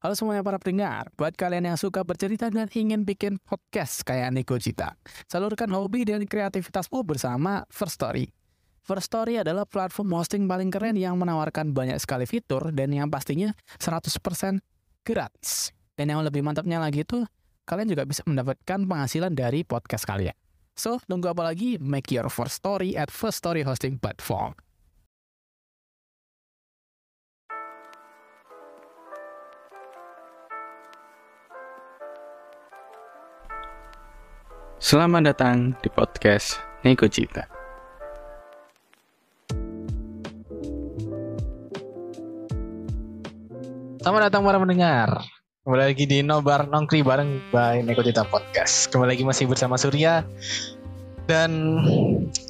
Halo semuanya para pendengar, buat kalian yang suka bercerita dan ingin bikin podcast kayak Niko Cita, salurkan hobi dan kreativitasmu bersama First Story. First Story adalah platform hosting paling keren yang menawarkan banyak sekali fitur dan yang pastinya 100% gratis. Dan yang lebih mantapnya lagi itu, kalian juga bisa mendapatkan penghasilan dari podcast kalian. So, tunggu apa lagi? Make your first story at First Story Hosting Platform. Selamat datang di podcast Neko Cita. Selamat datang para pendengar. Kembali lagi di Nobar Nongkri bareng by Neko Cita Podcast. Kembali lagi masih bersama Surya dan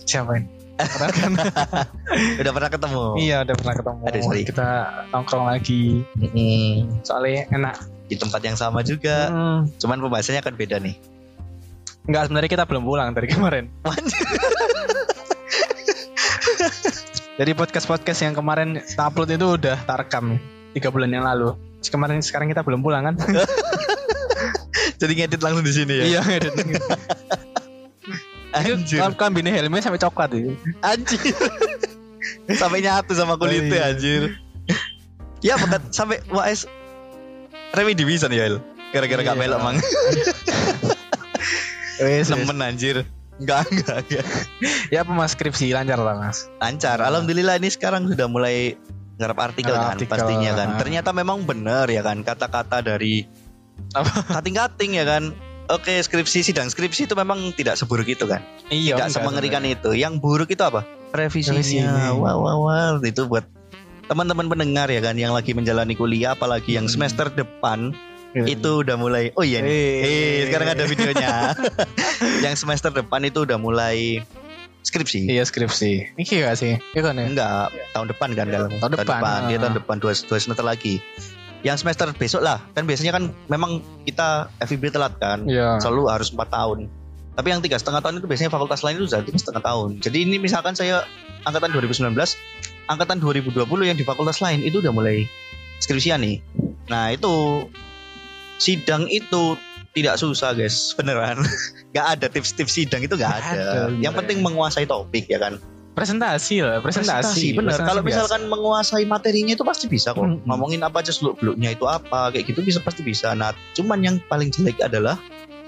siapa ini? Perkenalkan. Udah pernah ketemu? iya, udah pernah ketemu. Aduh, sorry. Kita nongkrong lagi. Mm-mm. Soalnya enak. Di tempat yang sama juga. Hmm. Cuman pembahasannya kan beda nih. Enggak, sebenarnya kita belum pulang dari kemarin. Jadi podcast-podcast yang kemarin kita upload itu udah tak rekam tiga bulan yang lalu. Kemarin sekarang kita belum pulang kan? Jadi ngedit langsung di sini ya? iya, edit. Anjir. Kan kambingnya helmnya sampai coklat itu. Anjir. sampai nyatu sama kulitnya Oh, iya. anjir. Ya bahkan sampai WS Remi division ya? Gara-gara gak Iya. melok mang Wes. Nemen anjir Enggak, enggak, enggak Ya apa mas skripsi lancar lah mas. Lancar Alhamdulillah ini sekarang sudah mulai Ngarap artikel kan. Pastinya kan Ah. Ternyata memang benar ya kan Kata-kata dari Apa? Kating-kating ya kan Oke skripsi sidang skripsi itu memang tidak seburuk itu kan Iya. Tidak semengerikan itu Yang buruk itu apa? Revisinya Revisinya. Wah wah wah Itu buat teman-teman pendengar ya kan Yang lagi menjalani kuliah Apalagi yang Hmm. semester depan Itu udah mulai Oh iya nih Eh, Eh, sekarang ada videonya. yang semester depan itu udah mulai skripsi. Iya skripsi. Ini gak sih? Iya kan ya? Enggak, tahun depan kan kalau Tahun depan, Dia ah. tahun depan dua, dua semester lagi. Yang semester besok lah, kan biasanya kan memang kita FIB telat kan, Iya. selalu harus empat tahun. Tapi yang tiga setengah tahun itu biasanya fakultas lain itu sudah tiga setengah tahun. Jadi ini misalkan saya angkatan 2019, angkatan 2020 yang di fakultas lain itu udah mulai skripsian nih. Nah itu sidang itu tidak susah guys, beneran. Gak ada tips-tips sidang itu gak Nggak ada. ada, Yang bener. penting menguasai topik ya kan. Presentasi lah, presentasi. bener. Presentasi Kalau biasa. misalkan menguasai materinya itu pasti bisa kok. Hmm. Ngomongin apa aja seluk beluknya itu apa kayak gitu bisa pasti bisa. Nah, cuman yang paling jelek adalah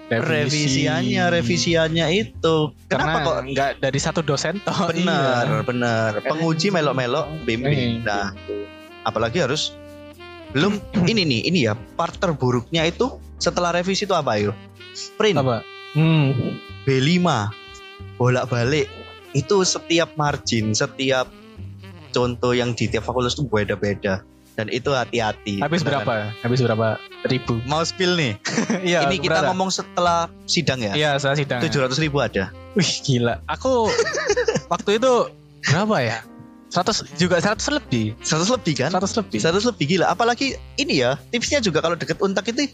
revisiannya, revisiannya itu. Karena Kenapa kok nggak dari satu dosen toh? benar, iya. benar. Penguji melok-melok bimbing. Nah, apalagi harus belum ini nih, ini ya part terburuknya itu setelah revisi itu apa yuk? Print Apa? Hmm. B5 bolak-balik itu setiap margin, setiap contoh yang di tiap fakultas itu beda-beda dan itu hati-hati. Habis Beneran. berapa? Habis berapa ribu? Mau spill nih. Iya. ini kita berapa? ngomong setelah sidang ya. Iya, saya sidang. Tujuh ratus ribu ada. Wih, gila. Aku waktu itu berapa ya? 100 juga 100 lebih. 100 lebih kan? 100 lebih. 100 lebih gila. Apalagi ini ya tipsnya juga kalau deket untak itu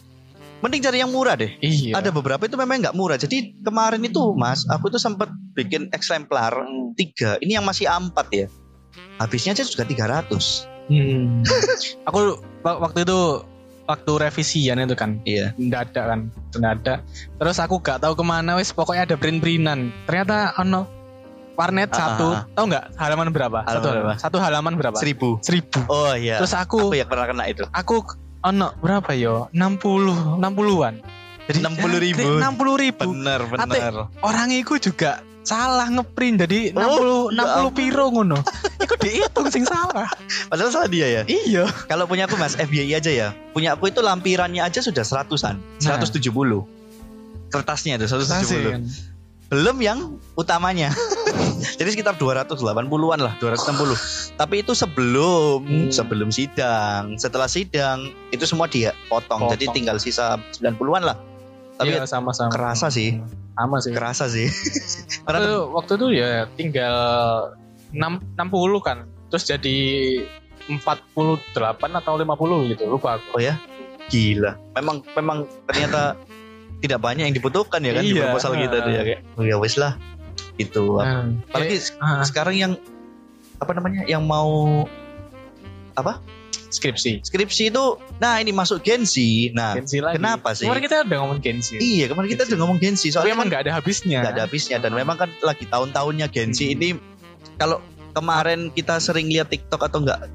mending cari yang murah deh. Iya. Ada beberapa itu memang nggak murah. Jadi kemarin itu mas, aku tuh sempat bikin eksemplar tiga. Ini yang masih A4 ya. Habisnya aja juga 300. Hmm. Aku wa- waktu itu waktu revisian itu kan Iya. mendadak kan mendadak terus aku gak tahu ke mana wes pokoknya ada print printan ternyata ono warnet Ah, satu ah, tahu nggak halaman berapa Halaman satu berapa? satu halaman berapa Seribu. seribu Oh iya. terus aku aku yang pernah kena itu. aku ono berapa yo 60 60-an jadi 60.000. 60 ribu Bener bener. orang itu juga salah ngeprint jadi 60 Oh, ya 60 piro ngono iku dihitung sing salah Padahal salah dia ya. iya Kalau punya aku mas FBI aja ya. Punya aku itu lampirannya aja sudah seratusan. Nah. 170. Kertasnya itu 170. kan. Belum yang utamanya. Jadi sekitar 280-an lah, 260. Tapi itu sebelum Hmm. sebelum sidang. Setelah sidang itu semua dia potong. Potong. Jadi tinggal sisa 90-an lah. Tapi Iya, sama-sama kerasa sih. sama sih kerasa sih. waktu, Karena waktu itu ya tinggal 6, 60 kan terus jadi 48 atau 50 gitu lupa aku oh ya, gila. Memang memang ternyata tidak banyak yang dibutuhkan ya kan di Iya. proposal kita tuh ya kayak. Oh ya wes lah. Itu Nah, apalagi ah, sekarang yang apa namanya yang mau apa skripsi. Skripsi itu, nah ini masuk Gen Z. Nah, Gensi lagi. kenapa sih? Kemarin kita udah ngomong Gensi. iya kemarin kita udah ngomong Gen Z. Tapi Soalnya emang kan nggak ada habisnya. nggak ada habisnya dan memang kan lagi tahun-tahunnya Gen Z Hmm. ini kalau kemarin kita sering lihat TikTok atau enggak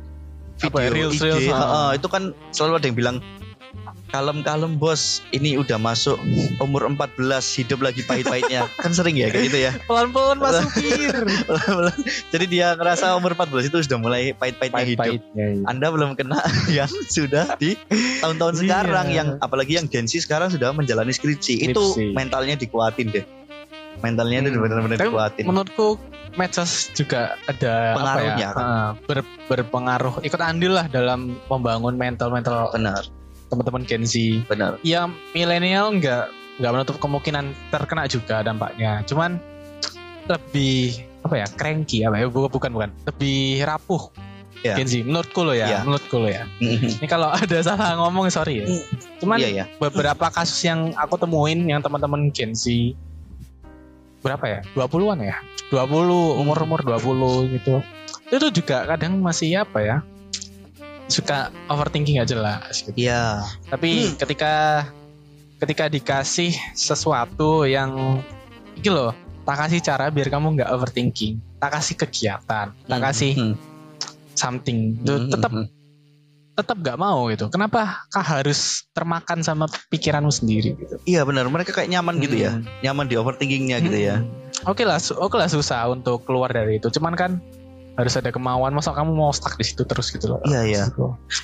Apa ya, video Reels, IG, Reels, ah. itu kan selalu ada yang bilang kalem-kalem bos ini udah masuk umur 14 hidup lagi pahit-pahitnya kan sering ya kayak gitu ya Pelan-pelan masuk pir. jadi dia ngerasa umur 14 itu sudah mulai pahit-pahitnya hidup Pahit-pahitnya. iya. anda belum kena yang sudah di tahun-tahun Iya. sekarang yang apalagi yang Gen Z sekarang sudah menjalani skripsi, itu Skripsi. mentalnya dikuatin deh mentalnya itu Hmm. benar-benar Tapi dikuatin Menurutku medsos juga ada Pengaruhnya, apa ya, eh, ber- berpengaruh ikut andil lah dalam membangun mental-mental benar teman-teman Gen Z. benar. Ya milenial nggak nggak menutup kemungkinan terkena juga dampaknya. Cuman lebih apa ya cranky apa ya? Bukan bukan bukan. Lebih rapuh Ya. Gen Z menurutku lo ya Ya. menurutku lo ya. Ini kalau ada salah ngomong sorry ya. Cuman iya ya beberapa kasus yang aku temuin yang teman-teman Gen Z berapa ya? 20-an ya? 20 umur-umur 20 gitu. Itu juga kadang masih apa ya suka overthinking aja jelas gitu. iya tapi Hmm. ketika ketika dikasih sesuatu yang gitu loh tak kasih cara biar kamu nggak overthinking tak kasih kegiatan tak kasih Hmm. something itu Hmm. tetap tetap nggak mau gitu kenapa kah harus termakan sama pikiranmu sendiri gitu iya benar mereka kayak nyaman gitu ya Hmm. nyaman di overthinkingnya gitu ya Hmm. Oke lah, su- oke lah susah untuk keluar dari itu. Cuman kan harus ada kemauan. Masa kamu mau stuck di situ terus gitu loh? Iya, iya.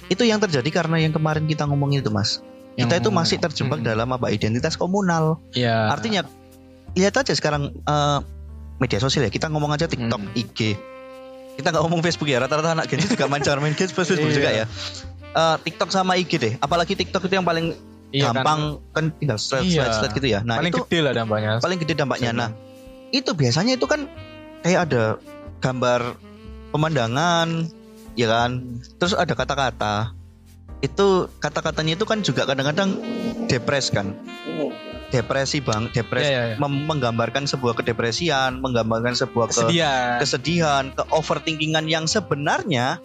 Itu yang terjadi karena yang kemarin kita ngomongin itu mas kita Yang- itu masih terjebak Hmm. dalam apa identitas komunal Iya. artinya lihat aja sekarang eh, media sosial ya kita ngomong aja TikTok Hmm. IG kita nggak ngomong Facebook ya rata-rata anak Gen Z juga main main Facebook Facebook Iya. juga ya Eh, TikTok sama IG deh apalagi TikTok itu yang paling Iya kan? gampang kan, tinggal slide, Iya. slide, slide gitu ya nah paling itu gede lah dampaknya. paling gede dampaknya Iya. nah itu biasanya itu kan kayak ada gambar pemandangan ya kan terus ada kata-kata itu kata-katanya itu kan juga kadang-kadang depres kan depresi bang depresi Iya, iya, iya. mem- menggambarkan sebuah kedepresian menggambarkan sebuah ke- Kesedihan. kesedihan ke overthinkingan yang sebenarnya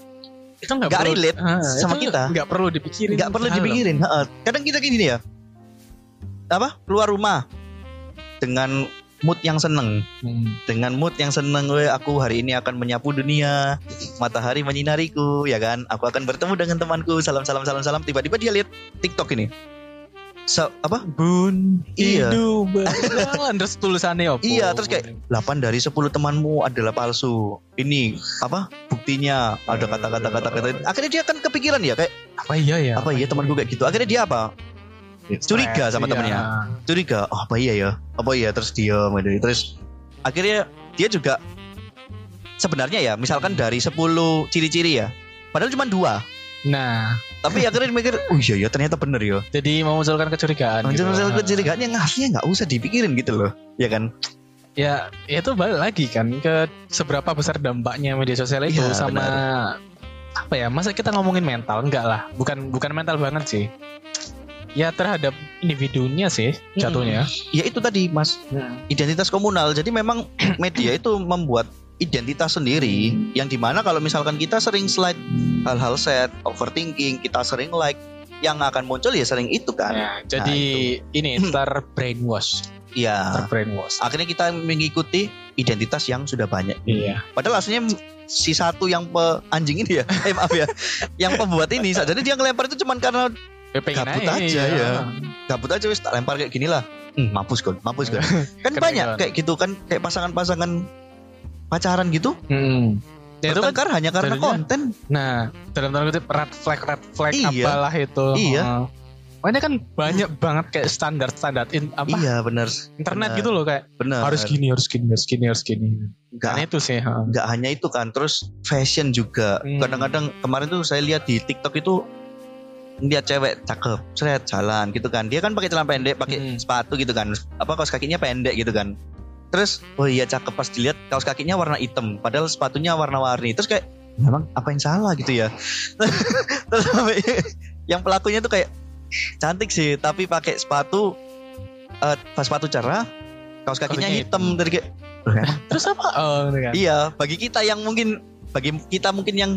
itu nggak relate Ah, sama itu kita. Nggak perlu dipikirin. nggak perlu dipikirin kadang kita gini ya apa keluar rumah dengan mood yang seneng. Hmm. dengan mood yang seneng "Weh, aku hari ini akan menyapu dunia. Matahari menyinariku ya kan? Aku akan bertemu dengan temanku. Salam salam salam salam. Tiba-tiba dia lihat TikTok ini. So, apa? Bun, Iya. terus tulisannya apa? Iya, terus kayak, 8 dari 10 temanmu adalah palsu. Ini apa? Buktinya ada kata-kata kata-kata akhirnya dia kan kepikiran ya kayak apa iya ya? apa iya temanku kayak gitu? Akhirnya dia apa curiga sama Iya. temennya. curiga oh apa iya ya? Apa iya? Terus dia terus akhirnya dia juga sebenarnya ya misalkan dari 10 ciri-ciri ya padahal cuma dua. Nah, tapi akhirnya dia mikir oh iya ya ternyata bener ya. Jadi memunculkan kecurigaan. gitu. Maksudnya kecurigaan yang aslinya nggak usah dipikirin gitu loh ya kan? Ya itu balik lagi kan ke seberapa besar dampaknya media sosial itu Iya, sama apa ya masa kita ngomongin mental? Enggak lah bukan bukan mental banget sih ya terhadap individunya sih jatuhnya. Ya itu tadi mas. Identitas komunal. Jadi memang media itu membuat identitas sendiri. Yang di mana kalau misalkan kita sering slide hal-hal set overthinking kita sering like yang akan muncul ya sering itu kan. Ya, jadi ini terbrainwash. Ya terbrainwash. Akhirnya kita mengikuti identitas yang sudah banyak. Iya. Padahal aslinya si satu yang pe anjing ini ya. Eh maaf ya. Yang pembuat ini jadi dia ngelempar itu cuman karena ya, pengen Gabut aja, iya. ya. gabut aja wis tak lempar kayak gini lah hmm, mampus kan mampus kan kan banyak kayak gitu kan kayak pasangan-pasangan pacaran gitu Hmm. Ya, itu kan hanya karena jadinya- konten Nah, dalam tanda kutip red flag red flag Iya. apalah itu. Iya. Heeh. Makanya kan banyak banget kayak standar standar in, apa iya benar internet benar. gitu loh kayak benar harus gini harus gini harus gini harus gini. nggak Kan itu sih. nggak hanya itu kan terus fashion juga Hmm. kadang-kadang kemarin tuh saya lihat di TikTok itu lihat cewek cakep seret jalan gitu kan dia kan pakai celana pendek pakai Hmm. sepatu gitu kan apa kaos kakinya pendek gitu kan terus oh iya cakep pas dilihat kaos kakinya warna hitam padahal sepatunya warna-warni terus kayak memang apa yang salah gitu ya terus sampai yang pelakunya tuh kayak cantik sih tapi pakai sepatu eh pas sepatu cerah kaos kakinya hitam. dari kayak Terus apa? Oh, gitu kan. Iya, bagi kita yang mungkin bagi kita mungkin yang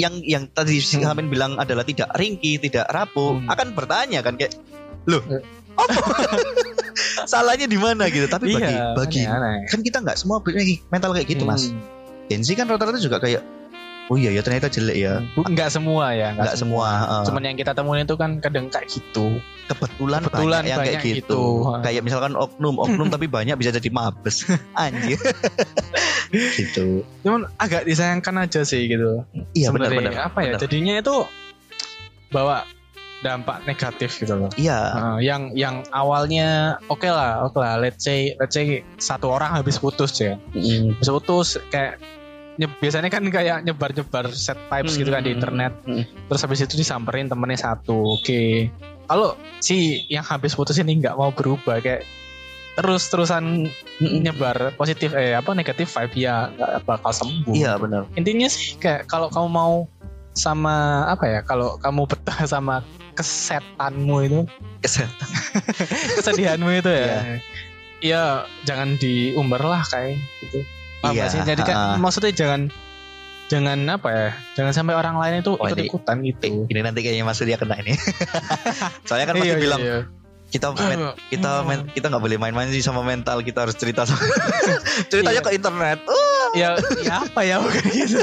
yang yang tadi si Hmm. Bilang adalah tidak ringkih, tidak rapuh, Hmm. akan bertanya kan kayak, loh, Eh. apa? salahnya di mana gitu? Tapi bagi Iya, bagi aneh-aneh. kan kita nggak semua punya mental kayak gitu mas. Hmm. Gen Z kan rata-rata juga kayak, oh iya ya ternyata jelek ya. Bu- Nggak semua ya, Nggak semua. uh, Cuman yang kita temuin itu kan kadang kayak gitu. kebetulan, kebetulan banyak yang kayak banyak gitu. gitu. Kayak misalkan oknum, oknum tapi banyak bisa jadi mabes. Anjir. gitu. Cuman agak disayangkan aja sih gitu. Iya benar Sebenarnya benar. apa ya? benar. Jadinya itu bawa dampak negatif gitu loh. Iya. Uh, yang yang awalnya oke lah, oke lah. Let's say let's say satu orang habis putus ya. Mm. Habis putus kayak biasanya kan kayak nyebar-nyebar set vibes gitu kan di Hmm. internet. Hmm. Terus habis itu disamperin temennya satu. Oke. Kalau si yang habis putus ini nggak mau berubah kayak terus-terusan Mm-mm. nyebar positif eh apa negatif vibe ya nggak bakal sembuh. Iya benar. Intinya sih kayak kalau kamu mau sama apa ya? Kalau kamu betah sama kesetanmu itu, Kesehatan. kesedihanmu itu ya. Iya. Ya jangan diumbar lah kayak gitu. Paham Iya, sih? Jadi kan ha-ha. maksudnya jangan jangan apa ya? Jangan sampai orang lain itu Oh, ikut ini- ikutan gitu. Ini nanti kayaknya Mas dia kena ini. Soalnya kan masih Iya, iya, bilang iya. kita men- kita Hmm. men- kita nggak boleh main-main sih sama mental. Kita harus cerita sama ceritanya Iya. ke internet. Oh, ya, ya apa ya bukan gitu.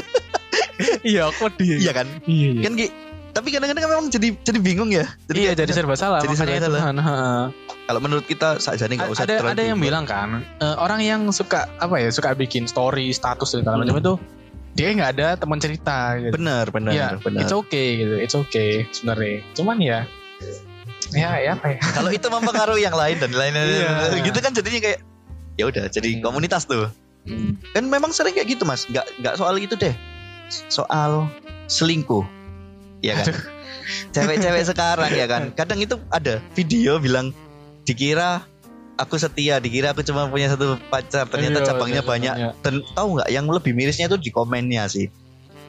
Iya, kok dia. iya kan? Iya, iya. Kan tapi kadang-kadang kan memang jadi jadi bingung ya. Jadi Iya, jadi serba salah. jadi serba salah. kalau menurut kita saja nih nggak usah ada terlalu ada yang bilang kan eh, orang yang suka apa ya suka bikin story status dan segala Hmm. macam itu dia nggak ada teman cerita gitu. benar benar ya, benar. it's okay gitu, it's okay sebenarnya. Cuman ya ya ya apa ya? Kalau itu mempengaruhi yang lain dan lain-lain Iya. gitu kan jadinya kayak ya udah jadi Hmm. komunitas tuh. Kan memang sering kayak gitu mas. Nggak nggak soal itu deh. Soal selingkuh. Ya kan. Cewek-cewek sekarang ya kan. Kadang itu ada video bilang dikira aku setia, dikira aku cuma punya satu pacar, ternyata Iya, cabangnya iya, banyak. iya. Dan tahu nggak yang lebih mirisnya itu di komennya sih.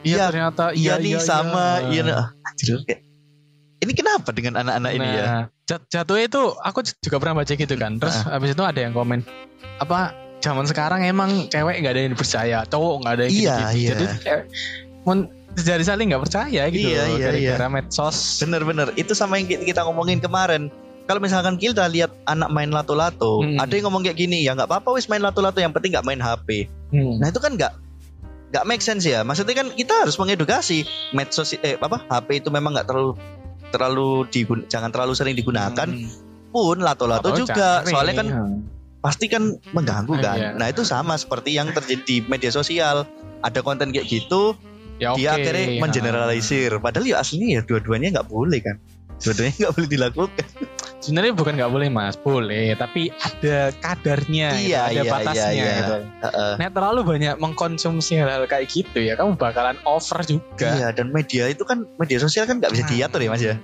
Iya Iya, ternyata Iya iya nih iya, sama, iya, iya. nah. Anjir, kayak, ini kenapa dengan anak-anak ini ya? Nah, jat- jatuhnya itu aku juga pernah baca gitu kan. Terus Ah. habis itu ada yang komen apa zaman sekarang emang cewek nggak ada yang percaya, cowok nggak ada yang Iya, gini-gini. iya. Jadi mun- jadi saling nggak percaya gitu Iya, loh, iya, gara-gara medsos. Bener-bener, itu sama yang ki- kita ngomongin kemarin. Kalau misalkan kita lihat anak main lato-lato, Hmm. ada yang ngomong kayak gini, ya nggak apa-apa wis main lato-lato, yang penting nggak main HP. Hmm. Nah itu kan nggak nggak make sense ya. Maksudnya kan kita harus mengedukasi medsos eh apa HP itu memang nggak terlalu terlalu digun, jangan terlalu sering digunakan. Hmm. Pun lato-lato Oh, juga, cari. soalnya kan Hmm. pasti kan mengganggu Ah, kan. iya. Nah itu sama seperti yang terjadi di media sosial. Ada konten kayak gitu, ya, dia oke. akhirnya Ha. mengeneralisir. Padahal ya aslinya ya dua-duanya nggak boleh kan. Dua-duanya nggak boleh dilakukan. Sebenarnya bukan nggak boleh mas, boleh. Tapi ada kadarnya, gitu, Iya, ada iya, batasnya. iya, iya. Gitu. Heeh. Nah terlalu banyak mengkonsumsi hal-hal kayak gitu ya, kamu bakalan over juga. Iya dan media itu kan media sosial kan nggak bisa Hmm. diatur ya mas ya.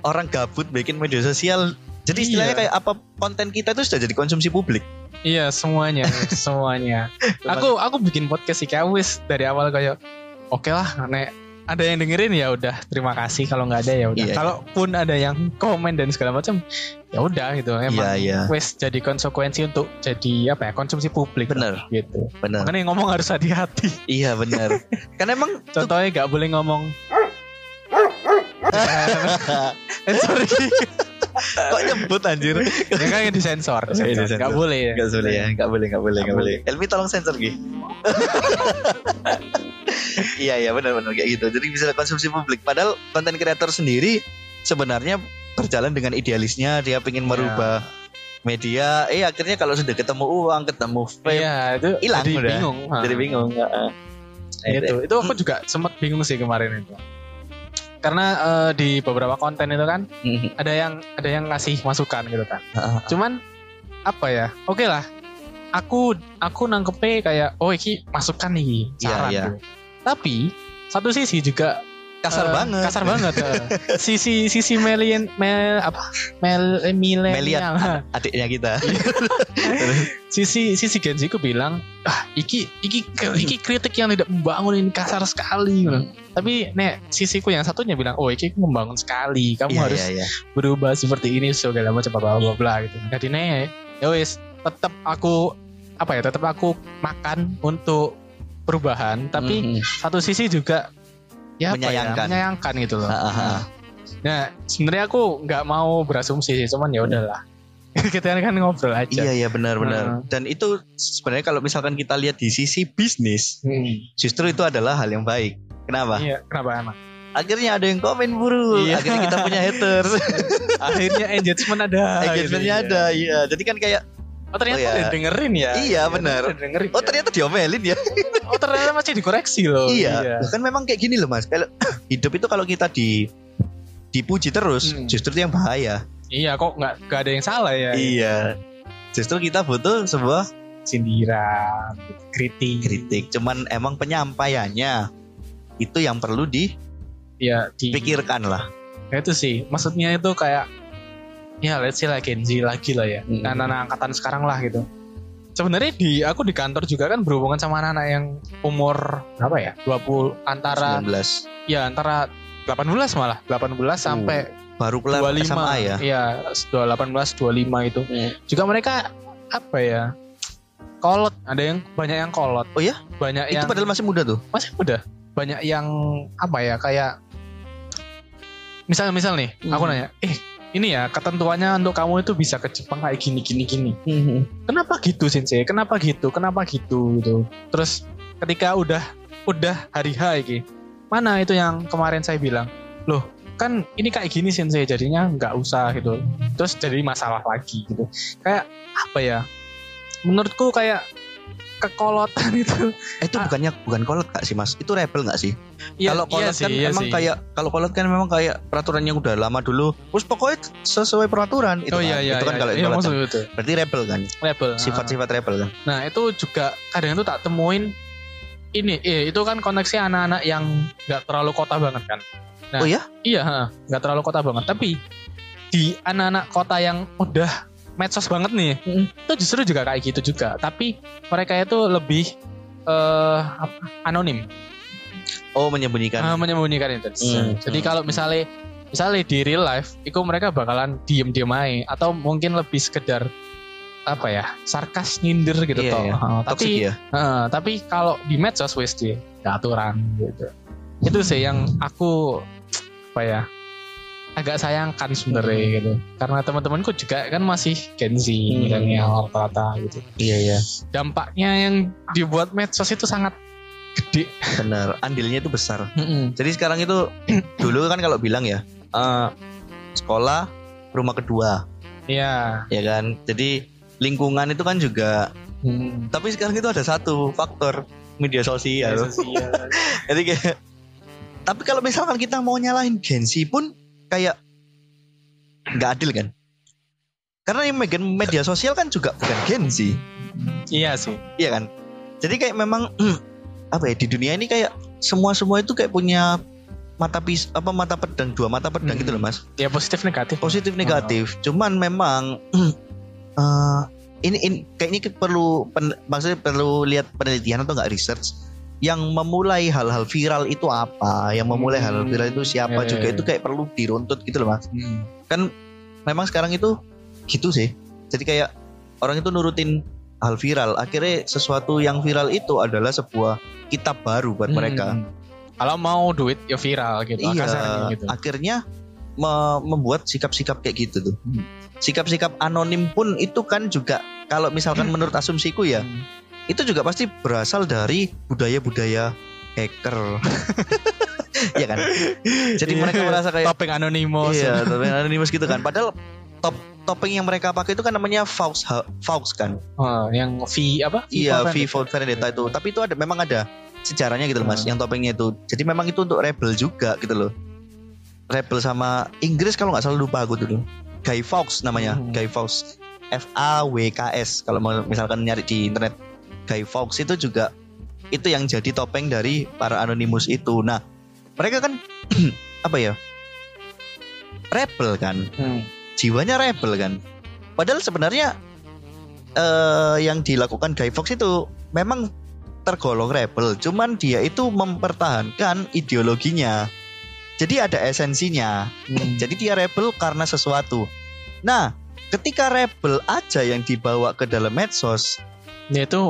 Orang gabut bikin media sosial. Jadi istilahnya Iya. kayak apa konten kita itu sudah jadi konsumsi publik. Iya semuanya, semuanya. aku aku bikin podcast sih kayak wis dari awal kayak oke lah, nek ada yang dengerin ya udah terima kasih kalau nggak ada ya udah. Iya, iya. Kalaupun ada yang komen dan segala macam ya udah gitu. Emang Iya iya. wes jadi konsekuensi untuk jadi apa ya konsumsi publik Bener gitu. bener. Makanya ngomong harus hati-hati. Iya bener. kan emang Contohnya nggak boleh ngomong. eh, sorry, kok nyebut anjir. ya kan yang disensor. Iya, disensor. Nggak boleh ya. Gak boleh ya, gak boleh, gak boleh, gak Nggak boleh. Elmi tolong sensor Gi. iya iya benar-benar kayak gitu. Jadi bisa konsumsi publik. Padahal konten kreator sendiri sebenarnya berjalan dengan idealisnya dia ingin merubah media. Eh akhirnya kalau sudah ketemu uang, ketemu fame, Iya itu Hilang jadi udah. bingung. Ha. jadi bingung. Nah, itu itu aku juga sempat bingung sih kemarin itu karena eh, di beberapa konten itu kan Mhm. ada yang ada yang ngasih masukan gitu kan cuman apa ya oke lah aku aku nangkepe kayak oh iki masukan nih Iya, saran iya. gitu. Tapi satu sisi juga Kasar eh, banget. kasar banget eh. sisi sisi melian mel apa mel eh, milenial Adiknya kita. sisi sisi Genji ku bilang ah iki iki iki kritik yang tidak membangun ini kasar sekali gitu. tapi nek sisiku yang satunya bilang oh iki membangun sekali kamu Iya, harus iya, iya. berubah seperti ini segala macam bla bla bla gitu jadi nek ya wis tetap aku apa ya tetap aku makan untuk perubahan tapi Mhm. satu sisi juga ya ya, Menyayangkan. menyayangkan gitu loh. Ah, ah, ah. Nah, sebenarnya aku nggak mau berasumsi sih, cuman ya udahlah. kita kan ngobrol aja. Iya iya benar-benar. Hmm. Dan itu sebenarnya kalau misalkan kita lihat di sisi bisnis, Hmm. justru itu adalah hal yang baik. Kenapa? Iya, kenapa emang? Akhirnya ada yang komen buru. Iya. Akhirnya kita punya haters. Akhirnya engagement ada. Engagementnya gitu, ada, iya. iya. Jadi kan kayak Oh ternyata Oh, iya. udah dengerin ya. Iya, benar. Dengerin. oh ya. ternyata diomelin ya. Oh ternyata masih dikoreksi loh. iya. Kan memang kayak gini loh mas. Kalau hidup itu kalau kita di dipuji terus, Hmm. justru itu yang bahaya. Iya, kok nggak nggak ada yang salah ya. Iya. Justru kita butuh sebuah Sindiran, kritik. kritik. Cuman emang penyampaiannya itu yang perlu Ya, di, dipikirkan lah. Ya itu sih, maksudnya itu kayak ya let's say lah Gen Z lagi lah ya. Hmm. Anak-anak angkatan sekarang lah gitu. Sebenarnya di aku di kantor juga kan berhubungan sama anak-anak yang umur berapa ya? 20 antara 19 ya antara 18 malah, 18 sampai baru 25 SMA ya. Iya, 18 25 itu. Juga mereka apa ya? Kolot, ada yang banyak yang kolot. Oh ya? Banyak Itu yang padahal masih muda tuh. masih muda. Banyak yang apa ya? Kayak misal misal nih, aku Hmm. nanya, "Eh, ini ya ketentuannya untuk kamu itu bisa ke Jepang kayak gini gini gini." Kenapa gitu sensei? Kenapa gitu? Kenapa gitu gitu. Terus ketika udah udah hari H iki, mana itu yang kemarin saya bilang, "Loh, kan ini kayak gini sensei jadinya nggak usah gitu." Terus jadi masalah lagi gitu. Kayak apa ya? Menurutku kayak kekolotan itu. Eh, itu Ah. bukannya bukan kolot kak sih mas? Itu rebel nggak sih? Iya, kalau kolot iya sih, kan iya emang sih. kayak kalau kolot kan memang kayak peraturan yang udah lama dulu. Terus pokoknya sesuai peraturan itu oh kan. iya iya itu kan iya, kalau iya, kolot kan. maksudnya itu Berarti rebel kan? label Sifat-sifat rebel kan? nah itu juga kadang itu tak temuin ini eh, itu kan konteksnya anak-anak yang nggak terlalu kota banget kan Nah, Oh ya? iya ha, nggak terlalu kota banget tapi di anak-anak kota yang udah medsos banget nih Mm. itu justru juga kayak gitu juga tapi mereka itu lebih eh apa, anonim Oh menyembunyikan. Ah, menyembunyikan itu Hmm, jadi hmm. kalau misalnya misalnya di real life itu mereka bakalan diem-diem aja atau mungkin lebih sekedar apa ya sarkas nyindir gitu Iya, toh iya. Ah, Toxic tapi ya? Heeh, tapi kalau di medsos wes aturan gitu. Itu sih yang aku apa ya agak sayangkan sebenarnya gitu. Karena teman-temanku juga kan masih Gen Z, Hmm. milenial rata-rata gitu. Iya iya. Dampaknya yang dibuat medsos itu sangat gede. Benar. Andilnya itu besar. Mm-mm. Jadi sekarang itu dulu kan kalau bilang ya eh, sekolah rumah kedua Iya. ya kan. Jadi lingkungan itu kan juga. Hmm. Tapi sekarang itu ada satu faktor media sosial. Sosial. Jadi kayak tapi kalau misalkan kita mau nyalahin Gen Z pun kayak nggak adil kan? Karena yang media sosial kan juga bukan Gen Z, iya sih. iya kan? Jadi kayak memang apa ya di dunia ini kayak semua semua itu kayak punya mata pis apa mata pedang dua mata pedang Hmm. gitu loh mas. Ya positif negatif. Positif negatif. Cuman memang eh, ini, ini kayaknya kita perlu pen- maksudnya perlu lihat penelitian atau nggak research yang memulai hal-hal viral itu apa yang memulai Hmm. hal-hal viral itu siapa Ya, ya, juga ya. itu kayak perlu diruntut gitu loh mas Hmm. kan memang sekarang itu gitu sih jadi kayak orang itu nurutin hal viral akhirnya sesuatu yang viral itu adalah sebuah kitab baru buat mereka Hmm. Kalau mau duit ya viral gitu. iya kasarnya gitu. akhirnya me- membuat sikap-sikap kayak gitu tuh Hmm. sikap-sikap anonim pun itu kan juga kalau misalkan menurut asumsiku ya Hmm. Itu juga pasti berasal dari budaya-budaya hacker ya kan jadi Iya. mereka merasa kayak topeng anonymous. iya topeng anonymous gitu kan padahal top topeng yang mereka pakai itu kan namanya Faux Faux kan Oh, yang V apa? iya? V for Vendetta itu tapi itu ada memang ada sejarahnya gitu loh mas Hmm. yang topengnya itu jadi memang itu untuk rebel juga gitu loh rebel sama Inggris kalau nggak salah lupa aku dulu Guy Fawkes namanya Hmm. Guy Fawkes F A W K S kalau mau misalkan nyari di internet Guy Fawkes itu juga itu yang jadi topeng dari para anonimus itu nah mereka kan apa ya rebel kan Hmm. jiwanya rebel kan. Padahal sebenarnya eh yang dilakukan Guy Fawkes itu memang tergolong rebel, cuman dia itu mempertahankan ideologinya. Jadi ada esensinya. Hmm. Jadi dia rebel karena sesuatu. Nah, ketika rebel aja yang dibawa ke dalam medsos, Ya itu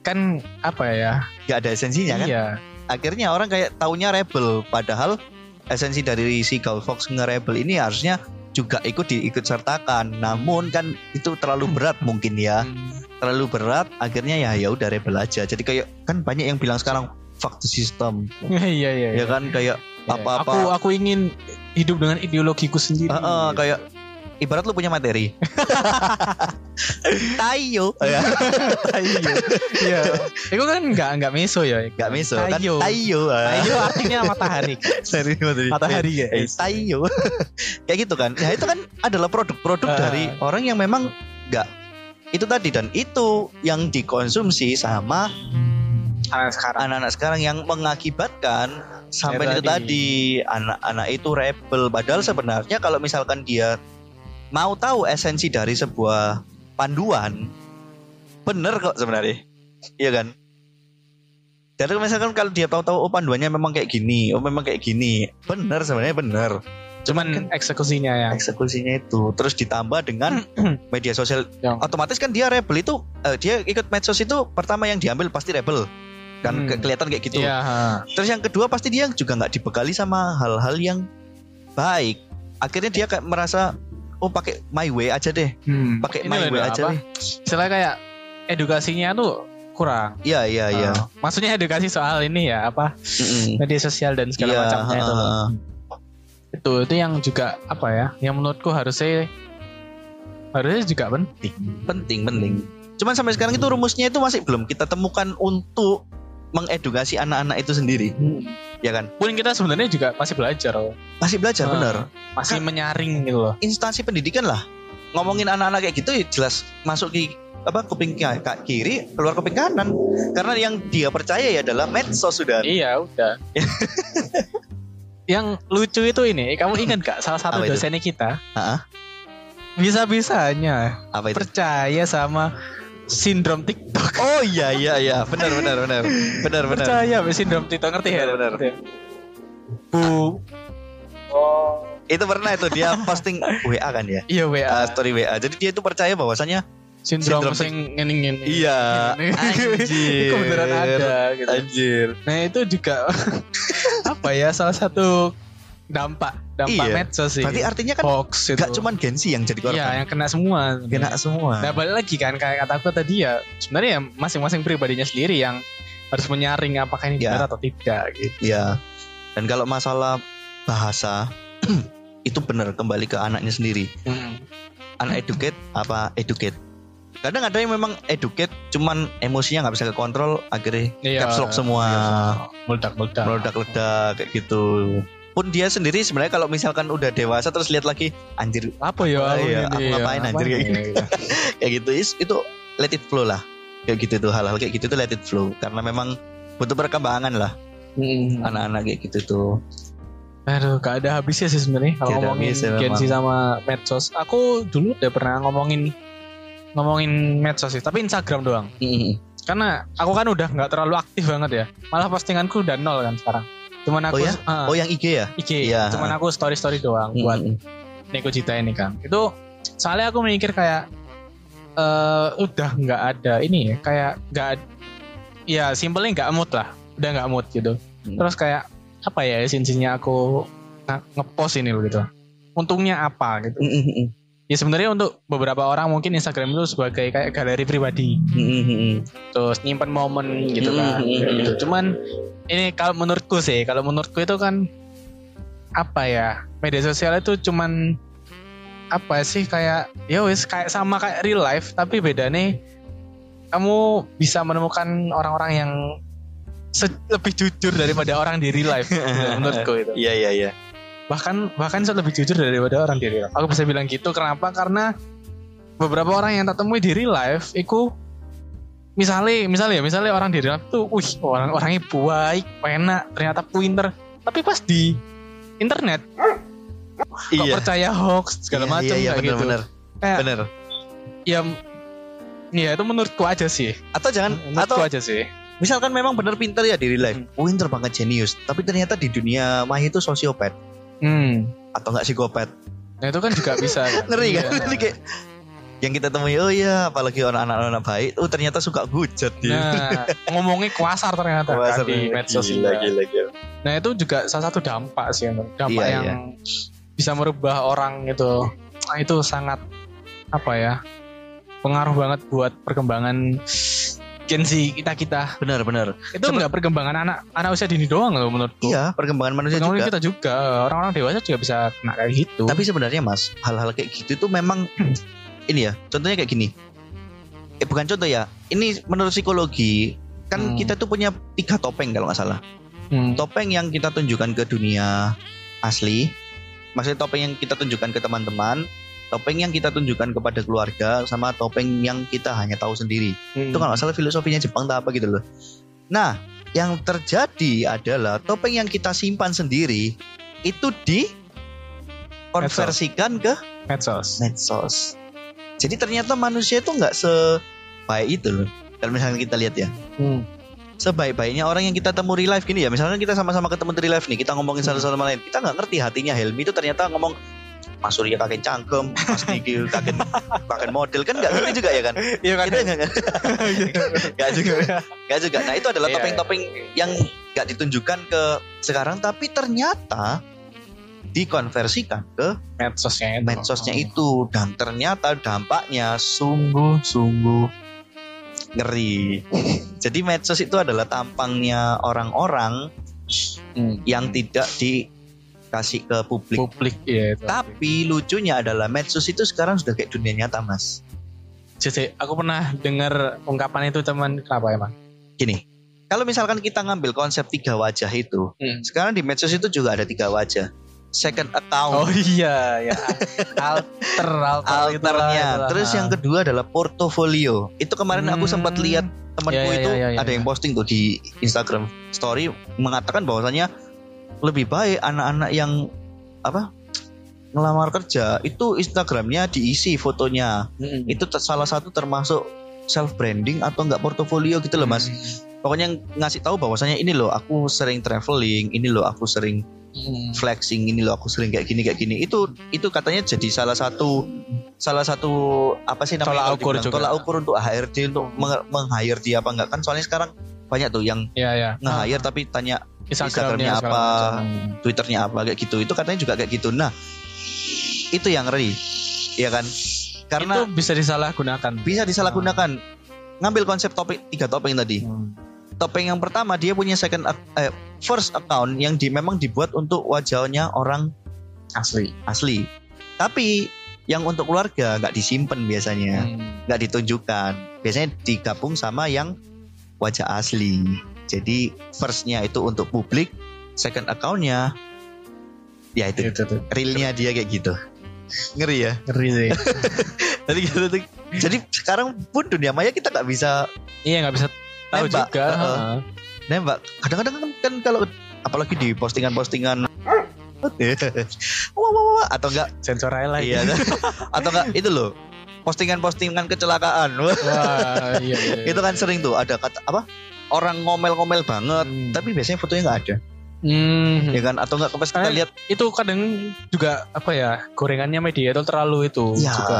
kan apa ya? nggak ada esensinya kan? Iya. akhirnya orang kayak taunya rebel padahal esensi dari si Guy Fox nge-rebel ini harusnya juga ikut diikut sertakan namun kan itu terlalu berat mungkin ya terlalu berat akhirnya ya ya udah rebel aja jadi kayak kan banyak yang bilang sekarang fuck the system iya iya iya ya kan kayak Iya. apa-apa aku aku ingin hidup dengan ideologiku sendiri Heeh, Gitu. kayak ibarat lu punya materi tayo ya Tayo. Iya. Itu kan enggak enggak meso ya. Gak miso kan Tayo. tayo Tayo artinya matahari. Seri materi Matahari ya. Eh, tayo kayak gitu kan ya itu kan adalah produk-produk Ah. dari orang yang memang nggak itu tadi dan itu yang dikonsumsi sama Anak sekarang. anak-anak sekarang yang mengakibatkan sampai Ya, itu tadi anak-anak itu rebel padahal sebenarnya kalau misalkan dia mau tahu esensi dari sebuah panduan? Bener kok sebenarnya. Iya kan? Jadi misalkan kalau dia tahu-tahu oh panduannya memang kayak gini oh memang kayak gini. Bener sebenarnya bener. Cuman eksekusinya ya. eksekusinya itu. Terus ditambah dengan media sosial. Yang- otomatis kan dia rebel itu eh, dia ikut medsos itu pertama yang diambil pasti rebel. Kan Hmm. ke- kelihatan kayak gitu. Ha. terus yang kedua pasti dia juga nggak dibekali sama hal-hal yang baik. Akhirnya dia kayak merasa oh pakai my way aja deh Hmm. pakai my way apa? aja deh Istilahnya kayak edukasinya tuh kurang. iya iya iya Ah. maksudnya edukasi soal ini ya apa Mm-mm. media sosial dan segala Iya, macamnya itu. ha-ha. Itu itu yang juga apa ya? Yang menurutku harusnya harusnya juga penting. penting penting cuman sampai sekarang itu rumusnya itu masih belum kita temukan untuk mengedukasi anak-anak itu sendiri ya kan Pun kita sebenarnya juga masih belajar loh. masih belajar Ah. bener Masih menyaring gitu loh. instansi pendidikan lah ngomongin anak-anak kayak gitu ya jelas masuk di apa kuping kiri keluar kuping kanan karena yang dia percaya ya adalah medsos sudah Iya udah. yang lucu itu ini, kamu ingat gak salah satu dosennya kita Hah? bisa-bisanya apa itu percaya sama sindrom TikTok. oh iya iya iya benar benar benar benar benar Percaya sama sindrom TikTok ngerti ya? Benar? Bu. Oh. itu pernah itu dia posting WA kan ya Iya WA. Ah, story WA jadi dia itu percaya bahwasanya sindrom sindrom sing ngene ngene. iya anjir Itu beneran ada gitu. anjir Nah itu juga apa ya salah satu dampak dampak Iya. medsos sih. berarti artinya kan hoax itu. gak cuman Gensi yang jadi Iya, korban yang kena semua. kena semua Nah balik lagi kan kayak kataku tadi ya sebenarnya ya masing-masing pribadinya sendiri yang harus menyaring apakah ini Ya. benar atau tidak gitu. Iya. Dan kalau masalah bahasa itu benar kembali ke anaknya sendiri. Anak educate apa educate. Kadang ada yang memang educate cuman emosinya nggak bisa kekontrol akhirnya Iya. caps lock semua. Meledak-meledak. meledak-ledak kayak gitu. Pun dia sendiri sebenarnya kalau misalkan udah dewasa terus lihat lagi anjir Apa ya? Oh, aku iya, aku ya, ngapain anjir kayak ya, gitu. kayak gitu is itu let it flow lah. Kayak gitu tuh hal-hal kayak gitu tuh let it flow karena memang butuh perkembangan lah Mm. anak-anak kayak gitu tuh. Aduh, gak ada habisnya sih sebenarnya kalau ngomongin habisnya Gen Z memang. sama medsos. Aku dulu udah pernah ngomongin ngomongin medsos sih, tapi Instagram doang. Mm-mm. Karena aku kan udah nggak terlalu aktif banget ya. Malah postinganku udah nol kan sekarang. Cuman aku Oh ya? ah, Oh yang IG ya? IG, Iya. cuman aku story-story doang buat Mm-mm. Neko Cita ini kan. Itu soalnya aku mikir kayak eh udah nggak ada ini ya, kayak nggak ya simpelnya nggak mood lah, udah nggak mood gitu. Hmm. Terus kayak apa ya esensinya aku nge- ngepost ini loh gitu. Untungnya apa gitu. Ya sebenarnya untuk beberapa orang mungkin Instagram itu sebagai kayak galeri pribadi, Mm-mm. terus nyimpen momen gitu kan. Hmm, kayak hmm, gitu. Cuman ini kalau menurutku sih, kalau menurutku itu kan apa ya media sosial itu cuman apa sih kayak ya wis kayak sama kayak real life tapi bedanya kamu bisa menemukan orang-orang yang se- lebih jujur daripada orang di real life menurutku itu Iya iya iya. Bahkan bahkan bisa lebih jujur daripada orang di real life. Aku bisa bilang gitu kenapa? Karena beberapa orang yang tak temui di real life itu misalnya misalnya misalnya orang di real life tuh wih orang orangnya baik enak ternyata pinter. Tapi pas di internet kok Iya. percaya hoax segala Iya, macam Iya iya kayak benar gitu. benar. Kayak- Benar. ya ya itu menurutku aja sih. Atau jangan menurutku atau aja sih. misalkan memang benar pinter ya di real life. Pinter banget jenius, tapi ternyata di dunia maya itu sosiopat hmm atau enggak psikopat. nah itu kan juga bisa kan? Ngeri kan? Iya. Ngeri kayak yang kita temui oh ya apalagi orang anak-anak baik oh ternyata suka hujat dia Nah, ngomongnya kuasar ternyata kan di medsos gila, gila, gila. Nah itu juga salah satu dampak sih, dampak Iya, yang iya. bisa merubah orang itu. Nah, itu sangat apa ya? Pengaruh banget buat perkembangan Gen Z kita kita. benar benar Itu Coba- enggak perkembangan anak anak usia dini doang loh menurutku. iya perkembangan manusia Perkembangan juga kita juga orang-orang dewasa juga bisa kena kayak gitu. Tapi sebenarnya Mas, hal-hal kayak gitu itu memang ini ya. Contohnya kayak gini. Eh bukan contoh ya. Ini menurut psikologi kan Hmm. kita tuh punya tiga topeng kalau nggak salah. Hmm. Topeng yang kita tunjukkan ke dunia asli, maksudnya topeng yang kita tunjukkan ke teman-teman, topeng yang kita tunjukkan kepada keluarga, sama topeng yang kita hanya tahu sendiri. Hmm. Itu kalau nggak salah filosofinya Jepang tak apa gitu loh. Nah, yang terjadi adalah topeng yang kita simpan sendiri itu di konversikan ke medsos. medsos. Jadi ternyata manusia itu nggak sebaik itu loh. Kalau misalnya kita lihat ya, Hmm. sebaik-baiknya orang yang kita temu real life gini ya. Misalnya kita sama-sama ketemu di real life nih, kita ngomongin satu sama lain. Kita nggak ngerti hatinya Helmi itu ternyata ngomong Mas Surya kakek cangkem, Mas Niki kakek kakek model kan nggak ngerti juga ya kan? Iya kan. Kita nggak nggak juga, nggak juga. Nah itu adalah Iya, topeng-topeng yang nggak ditunjukkan ke sekarang, tapi ternyata dikonversikan ke medsosnya itu. medsosnya itu dan ternyata dampaknya sungguh-sungguh ngeri. Jadi medsos itu adalah tampangnya orang-orang Hmm. yang tidak dikasih ke publik. publik ya itu. Tapi lucunya adalah medsos itu sekarang sudah kayak dunia nyata, Mas. Jadi aku pernah dengar ungkapan itu teman kenapa emang? Gini, kalau misalkan kita ngambil konsep tiga wajah itu, Hmm. sekarang di medsos itu juga ada tiga wajah. Second account, Oh iya ya. alter alter alternya. Terus yang kedua adalah portofolio. Itu kemarin aku Hmm. sempat lihat temanku Ya, ya, itu ya, ya, ya, ada yang ya. posting tuh di Instagram story mengatakan bahwasanya lebih baik anak-anak yang apa ngelamar kerja itu Instagramnya diisi fotonya. Mm-mm. Itu salah satu termasuk self branding atau enggak portofolio gitu loh Mas. Pokoknya ngasih tahu bahwasanya ini loh aku sering traveling, ini loh aku sering Mm. flexing ini loh aku sering kayak gini kayak gini itu itu katanya jadi salah satu salah satu apa sih namanya Tolak ukur juga. tolak ukur untuk HRD untuk meng, meng-hire dia apa enggak kan soalnya sekarang banyak tuh yang Ya ya. nge-hire tapi tanya Instagramnya apa, macam. Twitternya apa kayak gitu itu katanya juga kayak gitu nah itu yang ngeri ya kan karena itu bisa disalahgunakan. bisa disalahgunakan ngambil konsep topik tiga topeng tadi Hmm. topeng yang pertama dia punya second eh, first account yang di, memang dibuat untuk wajahnya orang Asli. asli. Tapi yang untuk keluarga nggak disimpan biasanya, Hmm. nggak ditunjukkan. Biasanya digabung sama yang wajah asli. Jadi firstnya itu untuk publik, second accountnya ya itu Itu realnya dia kayak gitu. Ngeri ya. Ngeri sih. Jadi gitu tuh. Jadi sekarang pun dunia maya kita nggak bisa iya nggak bisa tahu Nembak, juga. heeh. Heeh. nembak. Kadang-kadang kan, kan kalau apalagi di postingan-postingan wah, wah, wah, atau enggak Sensor aja lah. iya atau enggak itu loh postingan-postingan kecelakaan Wah, Wah, iya, iya. itu kan sering tuh ada kata apa orang ngomel-ngomel banget Hmm. tapi biasanya fotonya nggak ada Hmm. ya kan atau enggak pas kita lihat itu kadang juga apa ya gorengannya media itu terlalu itu Ya. juga.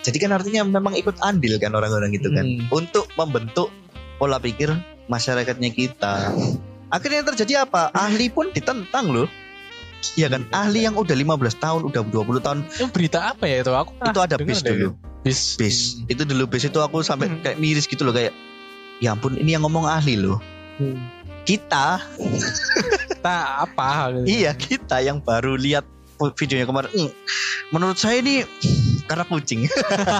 Jadi kan artinya memang ikut andil kan orang-orang gitu kan Hmm. untuk membentuk pola pikir masyarakatnya kita akhirnya yang terjadi apa ahli pun ditentang loh Iya kan ahli yang udah 15 tahun udah 20 tahun Itu berita apa ya itu? Aku itu ada bis dulu Bis. bis Hmm. itu dulu bis itu aku sampai Hmm. kayak miris gitu loh kayak ya ampun ini yang ngomong ahli loh. Hmm. kita. Kita apa? iya kita yang baru lihat videonya kemarin. "Hmm, menurut saya ini karena kucing.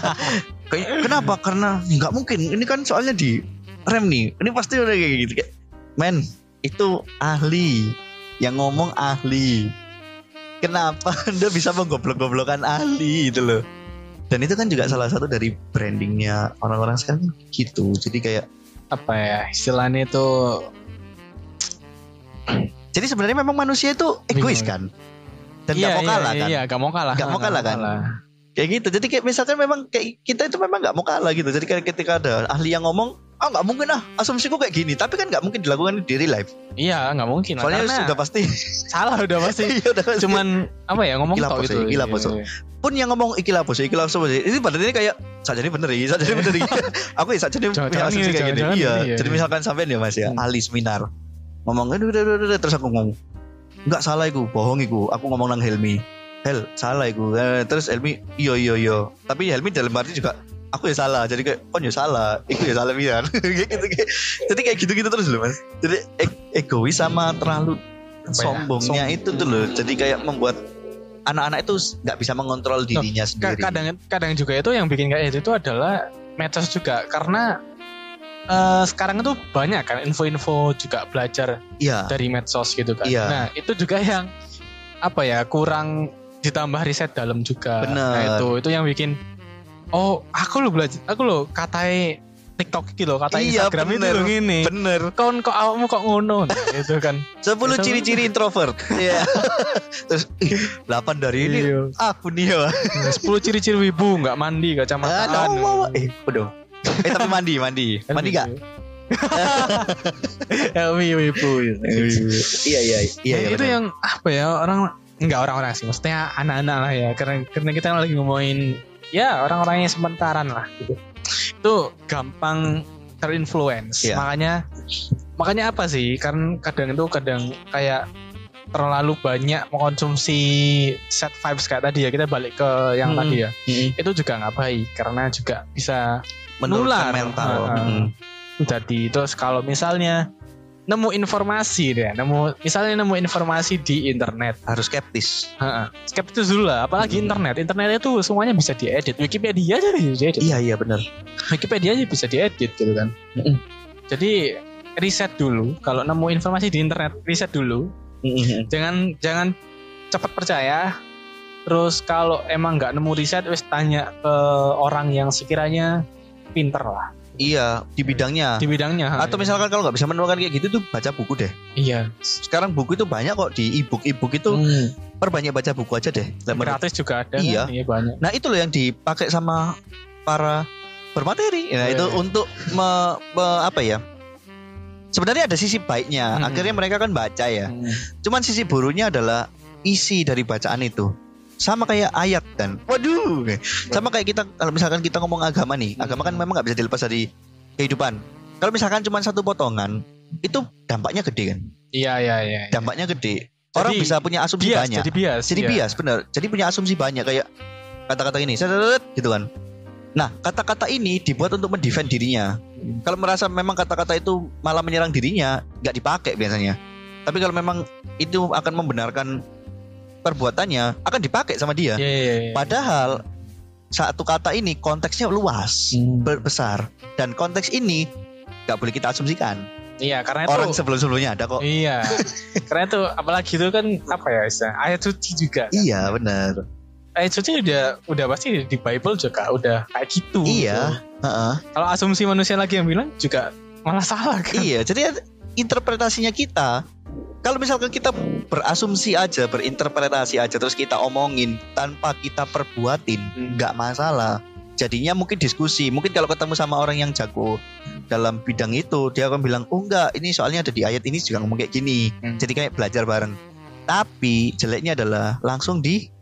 Kenapa? Karena nggak mungkin. Ini kan soalnya di rem nih. Ini pasti udah kayak gitu. Kayak men itu ahli. Yang ngomong ahli. Kenapa anda bisa menggoblok-goblokan ahli itu loh? Dan itu kan juga salah satu dari brandingnya orang-orang sekarang. Gitu. Jadi kayak Apa ya istilahnya itu jadi sebenarnya memang manusia itu egois kan? Dan iya, gak mau iya, kalah kan? Iya, gak mau kalah. Nggak mau kalah kan? kayak gitu. Jadi kayak misalkan memang kayak kita itu memang nggak mau kalah gitu. Jadi kayak ketika ada ahli yang ngomong ah nggak mungkin ah asumsiku kayak gini tapi kan nggak mungkin dilakukan di real life Iya, nggak mungkin soalnya Karena sudah pasti salah udah pasti. Iya, udah pasti. Cuman apa ya ngomong bos, itu. gila, bos. Iya. pun yang ngomong iki lah bos iki lah bos ini padahal ini kayak saja ini bener ya saja ini bener ya. aku ya saja ini punya asumsi kayak gini iya iya, jadi iya. misalkan sampean ya mas ya Hmm. ahli seminar ngomong aduh aduh, aduh, terus aku ngomong nggak salah iku bohong iku aku ngomong nang Helmi Hel salah iku Eh, terus Helmi iyo iyo iyo tapi Helmi dalam arti juga aku ya salah jadi kayak oh ya salah iku ya salah biar kayak gitu kayak jadi kayak gitu gitu terus loh mas jadi e- egois sama terlalu ya, sombongnya sombong. itu tuh loh jadi kayak membuat anak-anak itu nggak bisa mengontrol dirinya sendiri kadang kadang juga itu yang bikin kayak gitu itu adalah medsos juga karena eh, sekarang itu banyak kan info-info juga belajar iya dari medsos gitu kan. Iya. Nah, itu juga yang apa ya kurang ditambah riset dalam juga. Bener. Nah, itu itu yang bikin oh, aku lo belajar aku lo katai TikTok gitu loh, kata Iya, Instagram itu bener. lo gini. bener Kon kok awakmu kok ngono Nah, itu kan. 10 Itu- ciri-ciri introvert iya terus 8 dari ini Iya. aku nih ya 10 ciri-ciri wibu nggak mandi Ah, kacamataan. tahu, tahu. eh udah eh tapi mandi mandi mandi gak Helmi wibu. iya iya iya Ya, iya itu bener. yang apa ya orang enggak orang-orang sih maksudnya anak-anak lah ya karena karena kita lagi ngomongin ya orang-orang yang sementaran lah gitu itu gampang terinfluence Iya. makanya makanya apa sih kan kadang itu kadang kayak terlalu banyak mengkonsumsi set vibes kayak tadi ya kita balik ke yang Hmm. tadi ya Mm-mm. itu juga nggak baik karena juga bisa menurunkan Nular. mental Ah, ah. Mm. jadi terus kalau misalnya nemu informasi deh nemu misalnya nemu informasi di internet. Harus skeptis. Heeh. skeptis dulu lah apalagi Hmm. internet. Internet itu semuanya bisa diedit. Wikipedia aja bisa diedit. Iya iya bener Wikipedia aja bisa diedit gitu kan. Mm-mm. jadi riset dulu. Kalau nemu informasi di internet riset dulu. Mm-mm. jangan jangan cepat percaya. Terus kalau emang nggak nemu riset wes tanya ke orang yang sekiranya pinter lah iya di bidangnya di bidangnya atau misalkan kalau nggak bisa menemukan kayak gitu tuh baca buku deh iya sekarang buku itu banyak kok di e-book e-book itu Hmm. perbanyak baca buku aja deh gratis juga ada Iya. kan? iya banyak Nah itu loh yang dipakai sama para bermateri. Nah Iya, itu iya. untuk me- me- apa ya? Sebenarnya ada sisi baiknya. Hmm. Akhirnya mereka kan baca ya. Hmm. Cuman sisi buruknya adalah isi dari bacaan itu. Sama kayak ayat kan. Waduh. Sama kayak kita kalau misalkan kita ngomong agama nih. Agama kan memang nggak bisa dilepas dari kehidupan. Kalau misalkan cuma satu potongan, itu dampaknya gede kan. iya iya iya iya. Dampaknya gede. Orang Jadi, bisa punya asumsi bias banyak. jadi bias Jadi iya. bias bener. Jadi punya asumsi banyak kayak kata-kata ini, gitu kan. Nah, kata-kata ini dibuat untuk mendefend dirinya. Hmm. Kalau merasa memang kata-kata itu malah menyerang dirinya, nggak dipakai biasanya. Tapi kalau memang itu akan membenarkan perbuatannya, akan dipakai sama dia. Iya, iya, iya. Padahal satu kata ini konteksnya luas, Hmm. be- besar, dan konteks ini nggak boleh kita asumsikan. Iya, karena itu Orang sebelum-sebelumnya ada kok. Iya. karena itu apalagi itu kan apa ya istilah ayat suci juga. kan. Iya, benar. Ayat suci udah udah pasti di Bible juga udah kayak gitu. Iya, heeh. Kalau asumsi manusia lagi yang bilang juga malah salah kan. Iya, jadi interpretasinya kita kalau misalkan kita berasumsi aja, berinterpretasi aja terus kita omongin tanpa kita perbuatin, Hmm. nggak masalah. Jadinya mungkin diskusi, mungkin kalau ketemu sama orang yang jago dalam bidang itu, dia akan bilang, "Oh enggak, ini soalnya ada di ayat ini juga ngomong kayak gini." Hmm. Jadi kayak belajar bareng. Tapi jeleknya adalah langsung di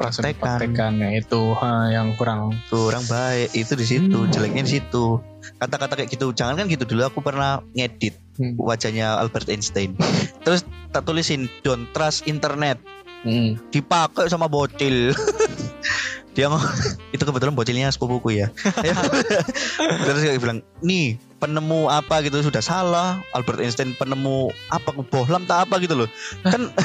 Langsung ya itu ha, yang kurang. kurang baik itu di situ, Hmm. jeleknya di situ. Kata-kata kayak gitu, jangan kan gitu dulu aku pernah ngedit Hmm. wajahnya Albert Einstein. Terus tak tulisin don't trust internet. Hmm. Dipakai sama bocil. Dia ngomong itu kebetulan bocilnya sepupuku ya. Terus dia bilang, "Nih, penemu apa gitu sudah salah. Albert Einstein penemu apa bohlam tak apa gitu loh." Kan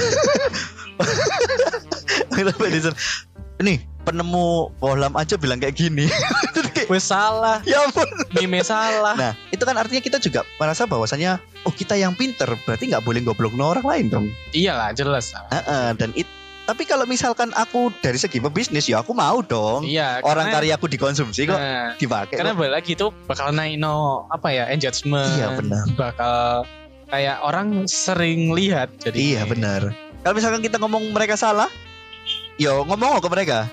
Nih, penemu bohlam aja bilang kayak gini. Wes salah, ya ampun. meme salah. Nah, itu kan artinya kita juga merasa bahwasanya oh kita yang pinter berarti nggak boleh goblok orang lain dong. Iyalah jelas. Heeh, dan it tapi kalau misalkan aku dari segi pebisnis ya aku mau dong. Iya. Orang karena- karyaku dikonsumsi kok Nah, dipakai. karena balik lagi itu bakal naik no apa ya engagement. Iya benar. Bakal kayak orang sering lihat jadi. Iya benar. Kalau misalkan kita ngomong mereka salah, yo ngomong ke mereka.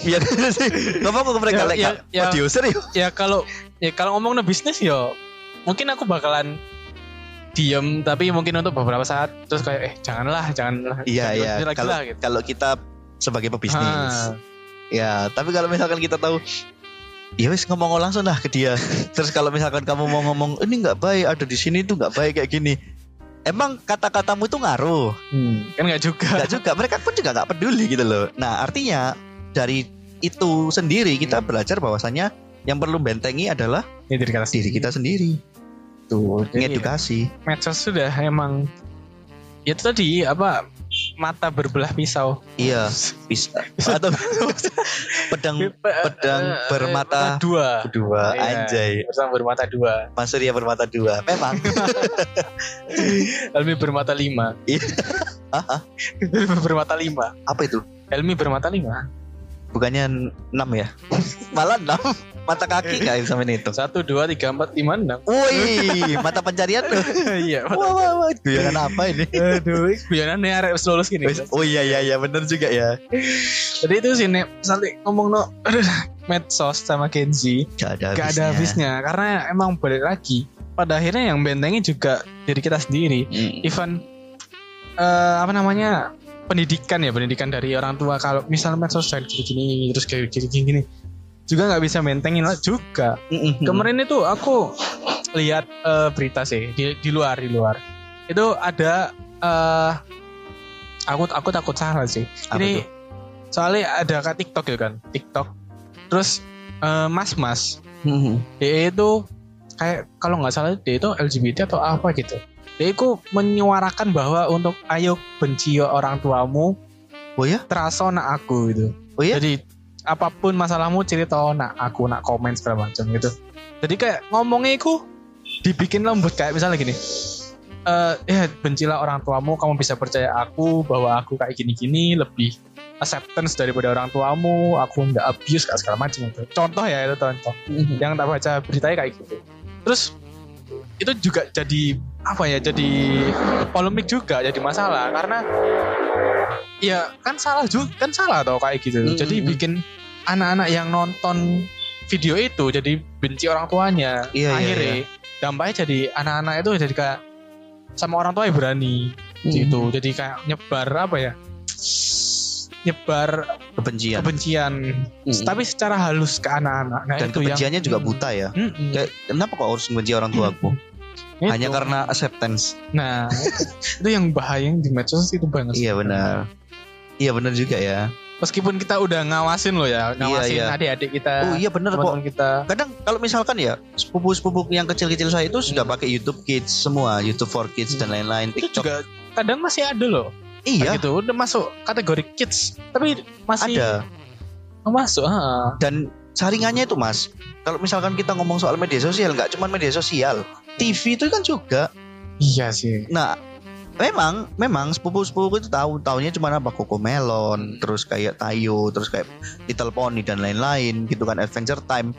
Iya sih. Ngomong ke mereka Ya, lek ya, ya. yuk. ya kalau ya kalau ngomong bisnis ya mungkin aku bakalan diem tapi mungkin untuk beberapa saat terus kayak eh janganlah janganlah Iya jangan iya. Kalau gitu. kalau kita sebagai pebisnis. Ah, Ya, tapi kalau misalkan kita tahu ya wis ngomong langsung lah ke dia. Terus kalau misalkan kamu mau ngomong ini nggak baik, ada di sini tuh nggak baik kayak gini. Emang kata-katamu itu ngaruh. hmm, kan nggak juga Nggak juga, mereka pun juga nggak peduli gitu loh. Nah, artinya dari itu sendiri kita belajar bahwasannya yang perlu bentengi adalah ya diri kita diri kita sendiri. Tuh, Jadi, ngedukasi. medsos sudah emang ya itu tadi apa mata berbelah pisau Iya, bisa. Atau pedang pedang Eh, bermata dua dua Iya. anjay. Pedang bermata dua Mas Surya bermata dua. Memang. Helmi bermata lima Iya. Bermata lima Apa itu? Helmi bermata lima Bukannya 6 ya? Malah 6 Mata kaki gak bisa main itu? Satu dua tiga empat lima enam. Wih Mata pencarian tuh iya Wah wah wah. Guyonan apa ini? aduh biaran nih arek lulus gini. Oh iya iya iya bener juga ya. Jadi itu sih nek misalnya ngomong no aduh, medsos sama Kenzi Gak ada gak ada habisnya. karena emang balik lagi pada akhirnya yang bentengi juga diri kita sendiri. Mm. even eh, apa namanya pendidikan ya pendidikan dari orang tua. Kalau misalnya medsos dan gini-gini terus kayak gini-gini juga nggak bisa mentengin lah juga. Mm-mm. kemarin itu aku lihat eh, berita sih di, di luar di luar. Itu ada eh aku aku takut salah sih. Ini soalnya ada kan TikTok gitu kan TikTok. Terus eh, mas-mas Mm-mm. dia itu kayak kalau nggak salah dia itu LGBT atau apa gitu dia itu menyuarakan bahwa untuk ayo benci orang tuamu. Oh ya? terasa nak aku gitu. Oh ya? jadi apa pun masalahmu cerita nak aku nak komen segala macam gitu. Jadi kayak ngomongnya itu dibikin lembut kayak misalnya gini. Eh ya bencilah orang tuamu kamu bisa percaya aku bahwa aku kayak gini-gini lebih acceptance daripada orang tuamu aku nggak abuse kayak segala macam itu contoh ya itu contoh. Mm-mm. yang tak baca beritanya kayak gitu. Terus itu juga jadi apa ya jadi polemik juga jadi masalah. Karena ya kan salah juga kan salah tau kayak gitu. Mm, jadi mm, mm. bikin anak-anak yang nonton video itu jadi benci orang tuanya. Iya, iya, akhirnya dampaknya jadi anak-anak itu jadi kayak sama orang tua berani gitu. Mm. jadi kayak nyebar apa ya nyebar Kebencian. kebencian. Mm. tapi secara halus ke anak-anak. Nah, Dan itu yang- kebenciannya juga buta ya. Mm-mm. Kayak kenapa kok harus membenci orang tuaku? Itu. Hanya karena acceptance. nah itu, itu yang bahaya yang di medsos itu banget Iya benar. Iya benar juga ya. meskipun kita udah ngawasin loh ya ngawasin iya. adik-adik kita Oh iya benar kok. kita Kadang kalau misalkan ya sepupu-sepupu yang kecil-kecil saya itu sudah pakai YouTube Kids semua, YouTube for Kids dan lain-lain, itu TikTok. juga kadang masih ada loh Iya, gitu udah masuk kategori kids tapi masih ada. masuk ha. Dan saringannya itu Mas, kalau misalkan kita ngomong soal media sosial nggak cuma media sosial, TV itu kan juga. iya sih Nah, memang memang sepupu-sepupu itu tahu tahunya cuma apa Melon, terus kayak Tayo, terus kayak Little Pony dan lain-lain gitu kan Adventure Time.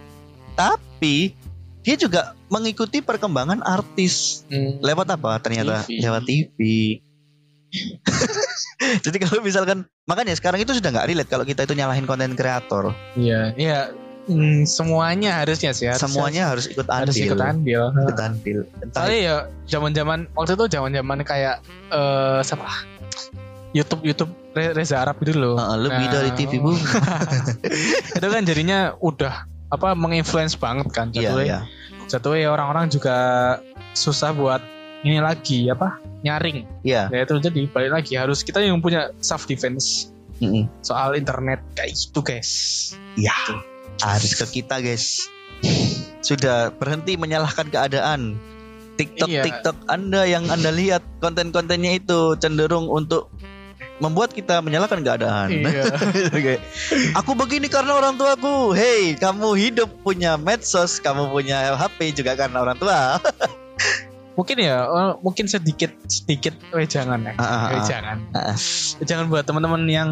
Tapi dia juga mengikuti perkembangan artis Hmm. lewat apa ternyata TV. lewat TV. Jadi kalau misalkan makanya sekarang itu sudah nggak relate kalau kita itu nyalahin konten kreator. iya iya Hmm, semuanya harusnya sih harusnya- Semuanya harus ikut andil. harus ikut andil Ikut andil. Entah Soalnya ya zaman-zaman waktu itu zaman-zaman kayak eh siapa? YouTube YouTube Re- Reza Arab itu loh. Heeh, lebih Nah, dari TV bu. itu kan jadinya udah apa menginfluence banget kan Iya jatuhnya. iya. Jatuhnya orang-orang juga susah buat ini lagi apa nyaring. Iya. Ya itu jadi balik lagi harus kita yang punya self defense Mm-mm. soal internet kayak gitu guys. Ya, harus ke kita guys. Sudah berhenti menyalahkan keadaan. TikTok Iya. TikTok Anda yang Anda lihat konten-kontennya itu cenderung untuk membuat kita menyalahkan keadaan. Iya. Aku begini karena orang tuaku. Hey, kamu hidup punya medsos, kamu punya HP juga karena orang tua. mungkin ya eh, mungkin sedikit sedikit wejangan ya. Ah, ah. Wejangan. Jangan buat teman-teman yang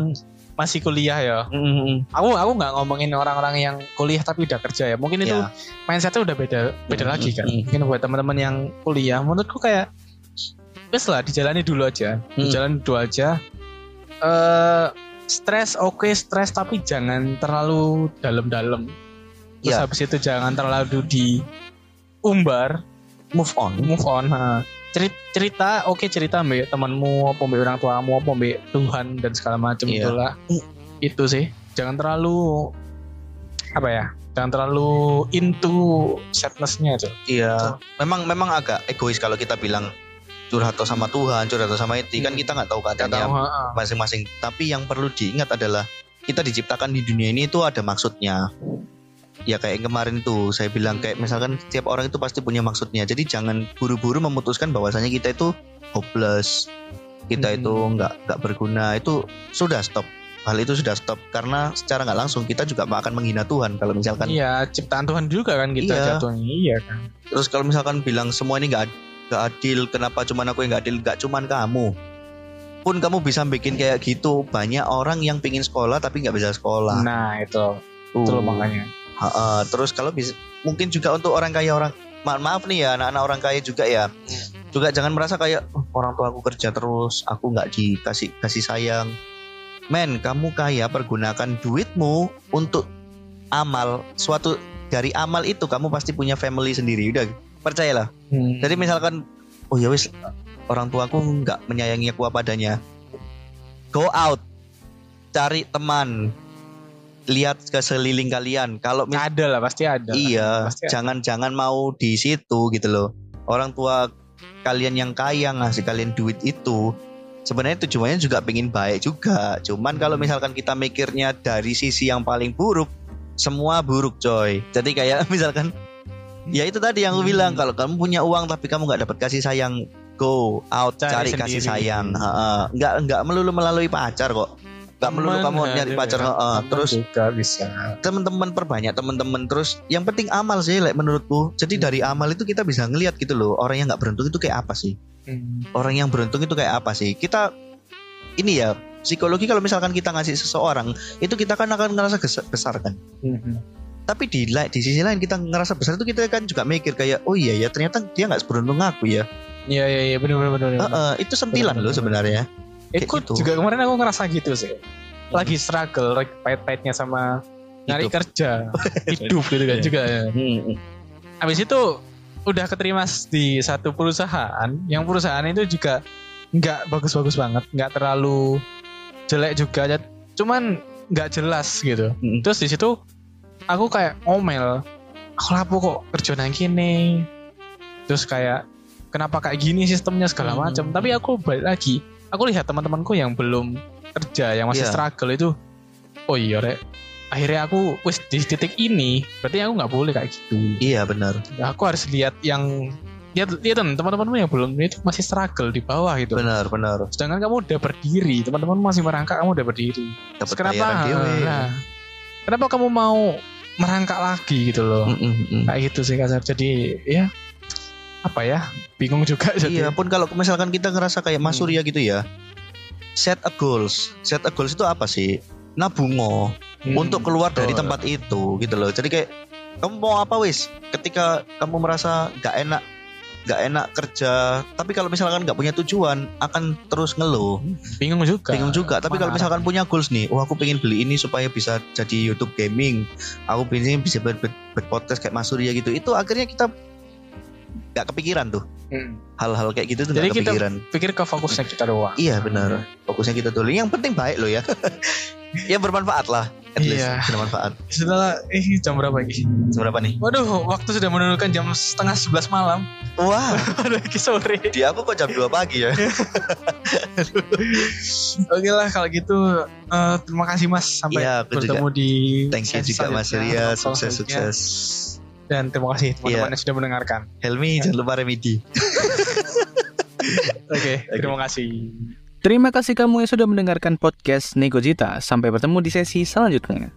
masih kuliah ya. Mm-mm. aku aku nggak ngomongin orang-orang yang kuliah tapi udah kerja ya mungkin itu Ya. mindsetnya udah beda beda Mm, lagi kan mm, mm. mungkin buat teman-teman yang kuliah menurutku kayak wes lah dijalani dulu aja Mm. dijalani dulu aja eh stres oke stres tapi jangan terlalu dalam-dalam terus Iya. habis itu jangan terlalu diumbar move on move on ha. Cerita, cerita oke cerita mbak temanmu apa mbak orang tuamu apa mbak Tuhan dan segala macam Iya. itulah. Itu sih. Jangan terlalu apa ya jangan terlalu into sadnessnya tuh iya. Memang memang agak egois kalau kita bilang curhat atau sama Tuhan curhat atau sama itu kan kita nggak tahu keadaannya masing-masing. Tapi yang perlu diingat adalah kita diciptakan di dunia ini itu ada maksudnya ya kayak kemarin tuh saya bilang kayak misalkan setiap orang itu pasti punya maksudnya. Jadi jangan buru-buru memutuskan bahwasanya kita itu hopeless kita Hmm. itu nggak nggak berguna. Itu sudah stop. Hal itu sudah stop karena secara nggak langsung kita juga akan menghina Tuhan. Kalau misalkan iya ciptaan Tuhan juga kan kita Iya. jatuhnya. Iya kan. Terus kalau misalkan bilang semua ini nggak nggak adil kenapa cuman aku yang nggak adil? Nggak cuman kamu. Pun kamu bisa bikin kayak gitu. Banyak orang yang pingin sekolah tapi nggak bisa sekolah. Nah itu. Tuh. itu loh makanya Ha-ha. terus kalau bisa mungkin juga untuk orang kaya orang ma- maaf nih ya anak-anak orang kaya juga ya. Juga jangan merasa kayak "Oh, orang tua aku kerja terus aku nggak dikasih kasih sayang. Men kamu kaya pergunakan duitmu untuk amal suatu dari amal itu kamu pasti punya family sendiri udah. Percayalah. Hmm. jadi misalkan oh ya wis orang tuaku nggak menyayangi aku apa adanya. Go out cari teman lihat ke seliling kalian. Kalau mis- ada lah pasti ada iya jangan-jangan mau di situ gitu loh. Orang tua kalian yang kaya ngasih kalian duit itu sebenarnya tujuannya juga pengen baik juga. Cuman kalau misalkan kita mikirnya dari sisi yang paling buruk semua buruk coy. Jadi kayak misalkan ya itu tadi yang aku Hmm. bilang kalau kamu punya uang tapi kamu nggak dapat kasih sayang go out Cari cari, kasih sayang. Nggak nggak melulu melalui pacar kok nggak melulu kamu nyari ya. pacar ha-ha. Teman terus juga bisa teman-teman perbanyak teman-teman terus yang penting amal sih like, menurutku jadi Hmm. dari amal itu kita bisa ngelihat gitu loh orang yang nggak beruntung itu kayak apa sih Hmm. orang yang beruntung itu kayak apa sih kita ini ya psikologi kalau misalkan kita ngasih seseorang itu kita kan akan ngerasa besar kan Hmm. tapi di di sisi lain kita ngerasa besar itu kita kan juga mikir kayak oh iya ya ternyata dia nggak seberuntung aku ya Iya iya iya benar benar benar. Heeh, itu sentilan Bener, loh bener. sebenarnya Eh, kok gitu. juga kemarin aku ngerasa gitu sih. Lagi struggle, lagi pahit-pahitnya sama nyari Hidup. kerja, hidup gitu kan Iya. juga ya. Hmm, Habis itu udah keterima di satu perusahaan, yang perusahaan itu juga nggak bagus-bagus banget, nggak terlalu jelek juga, cuman nggak jelas gitu. Hmm. Terus di situ aku kayak ngomel, aku lapo kok kerja nang kene. Terus kayak kenapa kayak gini sistemnya segala Hmm. macam. Tapi aku balik lagi, aku lihat teman-temanku yang belum kerja, yang masih Iya. struggle itu, oh iya rek. Akhirnya aku wis di titik ini, berarti aku nggak boleh kayak gitu. iya benar Ya, aku harus lihat yang lihat lihat teman-temanmu yang belum itu masih struggle di bawah gitu. benar benar Sedangkan kamu udah berdiri, teman-teman masih merangkak, kamu udah berdiri. dapat kenapa? Nah, kenapa kamu mau merangkak lagi gitu loh? Mm, mm. Kayak gitu sih kasar. Jadi ya apa ya? Bingung juga jadi. Iya pun kalau misalkan kita ngerasa kayak Mas Hmm. Surya gitu ya set a goals set a goals itu apa sih nabungo Hmm, untuk keluar dari betul. tempat itu gitu loh jadi kayak kamu mau apa wis ketika kamu merasa nggak enak nggak enak kerja tapi kalau misalkan nggak punya tujuan akan terus ngeluh bingung juga. bingung juga tapi kalau misalkan punya goals nih oh aku pengen beli ini supaya bisa jadi YouTube gaming aku pengen bisa ber, berpodcast kayak Mas Surya gitu itu akhirnya kita nggak kepikiran tuh Hmm. hal-hal kayak gitu tuh Jadi kita kepikiran pikir ke fokusnya kita doang. Iya benar. Fokusnya kita dulu. Yang penting baik loh ya. ya bermanfaat lah. At least Iya. bermanfaat. Setelah eh jam berapa ini? Seberapa nih? Waduh, waktu sudah menunjukkan jam setengah sebelas malam. Wah, Udah lagi sore. di aku kok jam 2 pagi ya. Oke lah kalau gitu eh, terima kasih Mas sampai Iya, aku bertemu di Thank you juga Mas Surya. talk Sukses sukses. Dan terima kasih teman-teman Iya. yang sudah mendengarkan. Helmi jangan lupa remedi. Oke, terima kasih. Terima kasih kamu yang sudah mendengarkan podcast Negojita. Sampai bertemu di sesi selanjutnya.